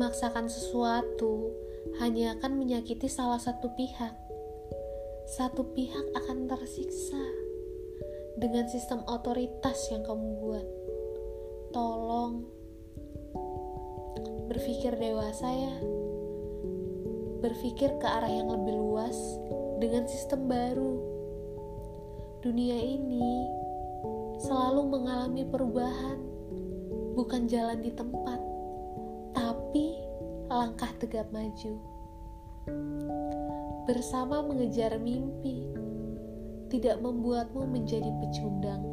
Memaksakan sesuatu hanya akan menyakiti salah satu pihak. Satu pihak akan tersiksa dengan sistem otoritas yang kamu buat. Tolong berpikir dewasa ya. Berpikir ke arah yang lebih luas dengan sistem baru. Dunia ini selalu mengalami perubahan, bukan jalan di tempat, langkah tegap maju. Bersama mengejar mimpi, tidak membuatmu menjadi pecundang.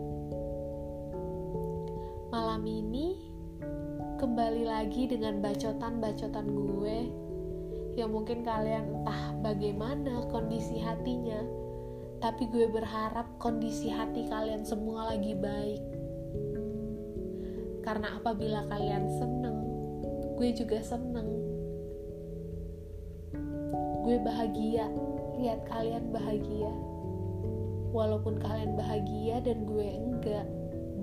Malam ini kembali lagi dengan bacotan-bacotan gue yang mungkin kalian entah bagaimana kondisi hatinya, tapi gue berharap kondisi hati kalian semua lagi baik. Karena apabila kalian seneng, gue juga seneng. Gue bahagia lihat kalian bahagia. Walaupun kalian bahagia dan gue enggak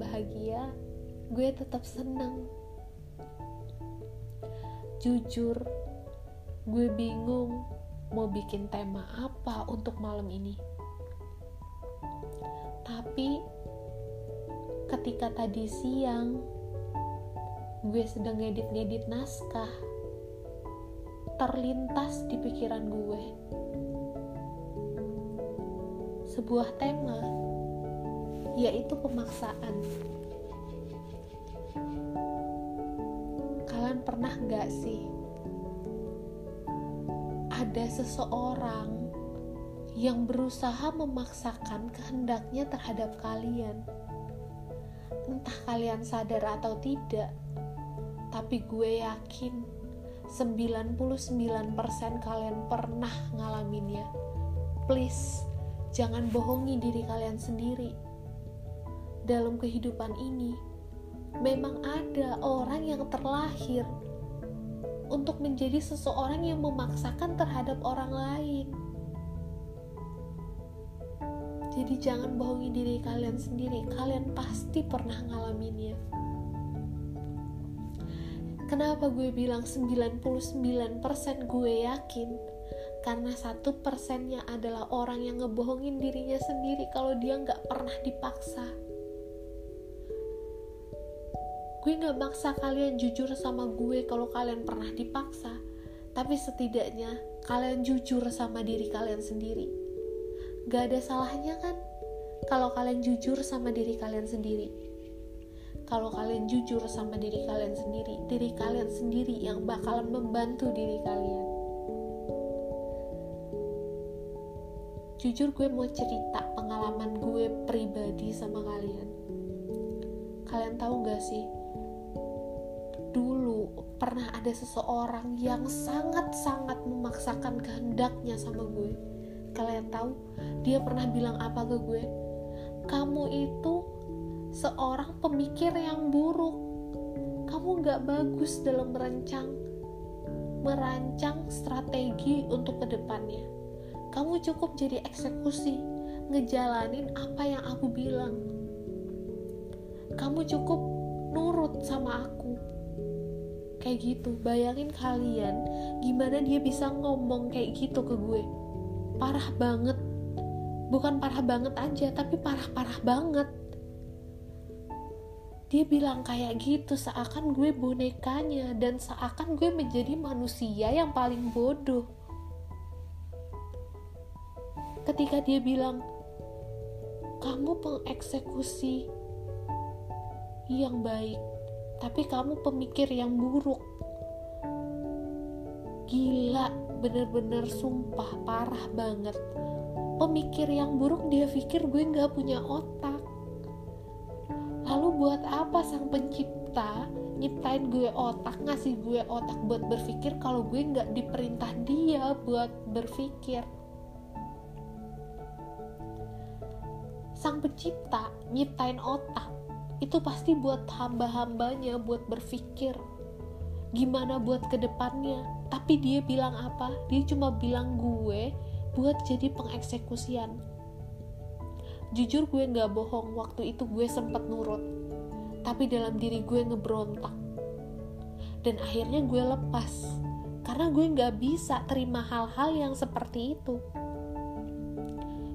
bahagia, gue tetap seneng. Jujur, gue bingung mau bikin tema apa untuk malam ini. Tapi ketika tadi siang gue sedang ngedit-ngedit naskah, terlintas di pikiran gue sebuah tema yaitu pemaksaan. Kalian pernah nggak sih ada seseorang yang berusaha memaksakan kehendaknya terhadap kalian? Entah kalian sadar atau tidak, tapi gue yakin 99% kalian pernah ngalaminnya. Please, jangan bohongi diri kalian sendiri. Dalam kehidupan ini, memang ada orang yang terlahir untuk menjadi seseorang yang memaksakan terhadap orang lain. Jadi jangan bohongi diri kalian sendiri, kalian pasti pernah ngalaminnya. Kenapa gue bilang 99% gue yakin? Karena satu persennya adalah orang yang ngebohongin dirinya sendiri kalau dia nggak pernah dipaksa. Gue nggak maksa kalian jujur sama gue kalau kalian pernah dipaksa, tapi setidaknya kalian jujur sama diri kalian sendiri. Gak ada salahnya kan kalau kalian jujur sama diri kalian sendiri kalau kalian jujur sama diri kalian sendiri, diri kalian sendiri yang bakalan membantu diri kalian. Jujur gue mau cerita pengalaman gue pribadi sama kalian. Kalian tahu gak sih? Dulu pernah ada seseorang yang sangat-sangat memaksakan kehendaknya sama gue. Kalian tahu? Dia pernah bilang apa ke gue? Kamu itu seorang pemikir yang buruk. Kamu gak bagus dalam merancang merancang strategi untuk ke depannya. Kamu cukup jadi eksekusi, ngejalanin apa yang aku bilang. Kamu cukup nurut sama aku. Kayak gitu, bayangin kalian gimana dia bisa ngomong kayak gitu ke gue. Parah banget. Bukan parah banget aja, tapi parah-parah banget dia bilang kayak gitu seakan gue bonekanya dan seakan gue menjadi manusia yang paling bodoh. Ketika dia bilang kamu pengeksekusi yang baik tapi kamu pemikir yang buruk. Gila bener-bener sumpah parah banget. Pemikir yang buruk dia pikir gue gak punya otak sang pencipta nyiptain gue otak, ngasih gue otak buat berpikir kalau gue nggak diperintah dia buat berpikir? Sang pencipta nyiptain otak itu pasti buat hamba-hambanya buat berpikir gimana buat ke depannya tapi dia bilang apa dia cuma bilang gue buat jadi pengeksekusian Jujur gue gak bohong, waktu itu gue sempat nurut. Tapi dalam diri gue ngebrontak. dan akhirnya gue lepas karena gue nggak bisa terima hal-hal yang seperti itu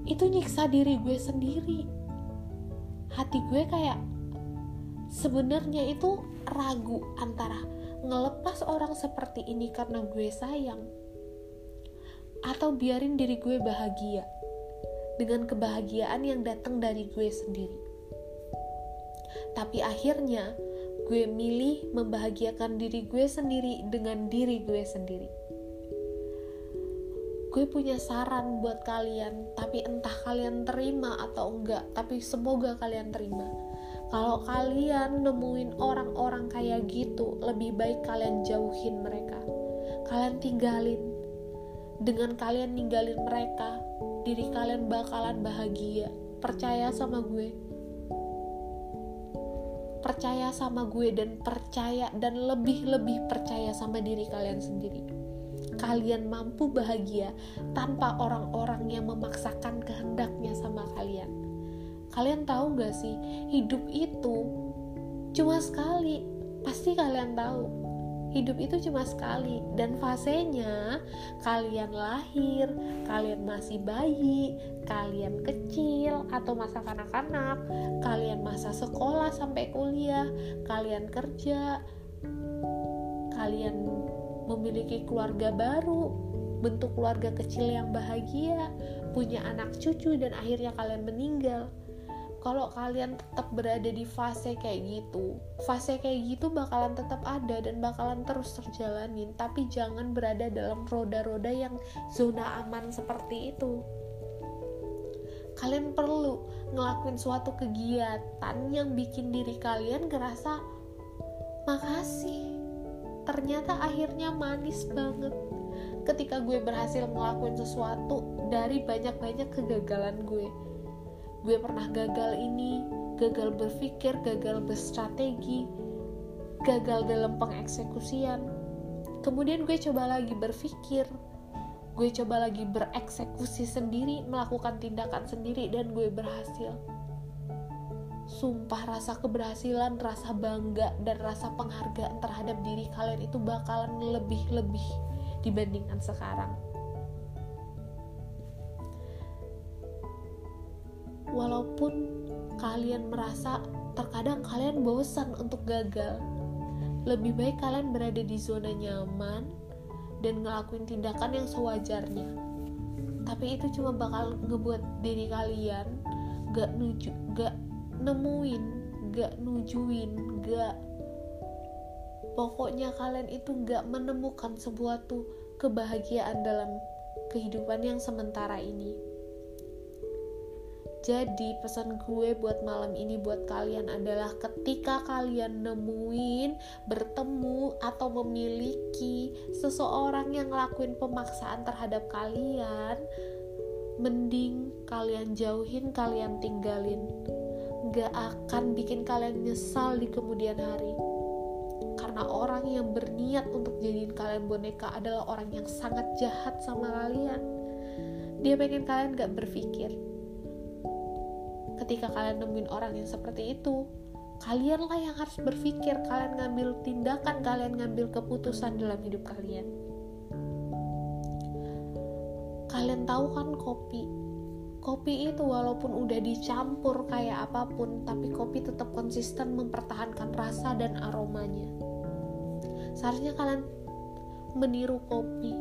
itu nyiksa diri gue sendiri hati gue kayak sebenarnya itu ragu antara ngelepas orang seperti ini karena gue sayang atau biarin diri gue bahagia dengan kebahagiaan yang datang dari gue sendiri. Tapi akhirnya gue milih membahagiakan diri gue sendiri dengan diri gue sendiri. Gue punya saran buat kalian, tapi entah kalian terima atau enggak, tapi semoga kalian terima. Kalau kalian nemuin orang-orang kayak gitu, lebih baik kalian jauhin mereka. Kalian tinggalin. Dengan kalian ninggalin mereka, diri kalian bakalan bahagia. Percaya sama gue. Percaya sama gue dan percaya dan lebih-lebih percaya sama diri kalian sendiri. Kalian mampu bahagia tanpa orang-orang yang memaksakan kehendaknya sama kalian. Kalian tahu gak sih, hidup itu cuma sekali. Pasti kalian tahu hidup itu cuma sekali. Dan fasenya kalian lahir, kalian masih bayi, kalian kecil atau masa kanak-kanak, kalian masa sekolah sampai kuliah, kalian kerja, kalian memiliki keluarga baru, bentuk keluarga kecil yang bahagia, punya anak cucu dan akhirnya kalian meninggal kalau kalian tetap berada di fase kayak gitu fase kayak gitu bakalan tetap ada dan bakalan terus terjalanin. Tapi jangan berada dalam roda-roda yang zona aman seperti itu. Kalian perlu ngelakuin suatu kegiatan yang bikin diri kalian ngerasa makasih ternyata akhirnya manis banget. Ketika gue berhasil ngelakuin sesuatu dari banyak-banyak kegagalan gue gue pernah gagal ini, gagal berpikir, gagal berstrategi, gagal dalam pengeksekusian. Kemudian gue coba lagi berpikir, gue coba lagi bereksekusi sendiri, melakukan tindakan sendiri, dan gue berhasil. Sumpah rasa keberhasilan, rasa bangga, dan rasa penghargaan terhadap diri kalian itu bakalan lebih-lebih dibandingkan sekarang. Walaupun kalian merasa terkadang kalian bosan untuk gagal. Lebih baik kalian berada di zona nyaman dan ngelakuin tindakan yang sewajarnya. Tapi itu cuma bakal ngebuat diri kalian gak nuju gak nemuin gak nujuin gak pokoknya kalian itu gak menemukan sebuah tuh kebahagiaan dalam kehidupan yang sementara ini jadi pesan gue buat malam ini buat kalian adalah ketika kalian nemuin, bertemu atau memiliki seseorang yang ngelakuin pemaksaan terhadap kalian, mending kalian jauhin, kalian tinggalin. Gak akan bikin kalian nyesal di kemudian hari. Karena orang yang berniat untuk jadiin kalian boneka adalah orang yang sangat jahat sama kalian. Dia pengen kalian gak berpikir ketika kalian nemuin orang yang seperti itu kalianlah yang harus berpikir kalian ngambil tindakan kalian ngambil keputusan dalam hidup kalian. Kalian tahu kan kopi? Kopi itu walaupun udah dicampur kayak apa pun tapi kopi tetap konsisten mempertahankan rasa dan aromanya. Seharusnya kalian meniru kopi.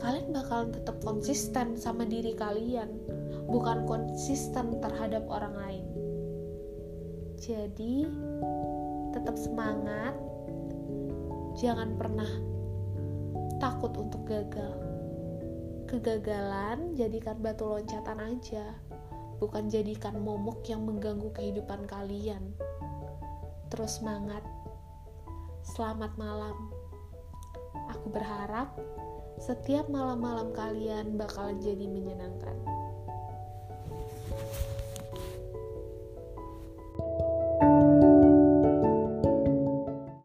Kalian bakalan tetap konsisten sama diri kalian bukan konsisten terhadap orang lain. Jadi, tetap semangat, jangan pernah takut untuk gagal. Kegagalan jadikan batu loncatan aja, bukan jadikan momok yang mengganggu kehidupan kalian. Terus semangat, selamat malam. Aku berharap setiap malam-malam kalian bakalan jadi menyenangkan.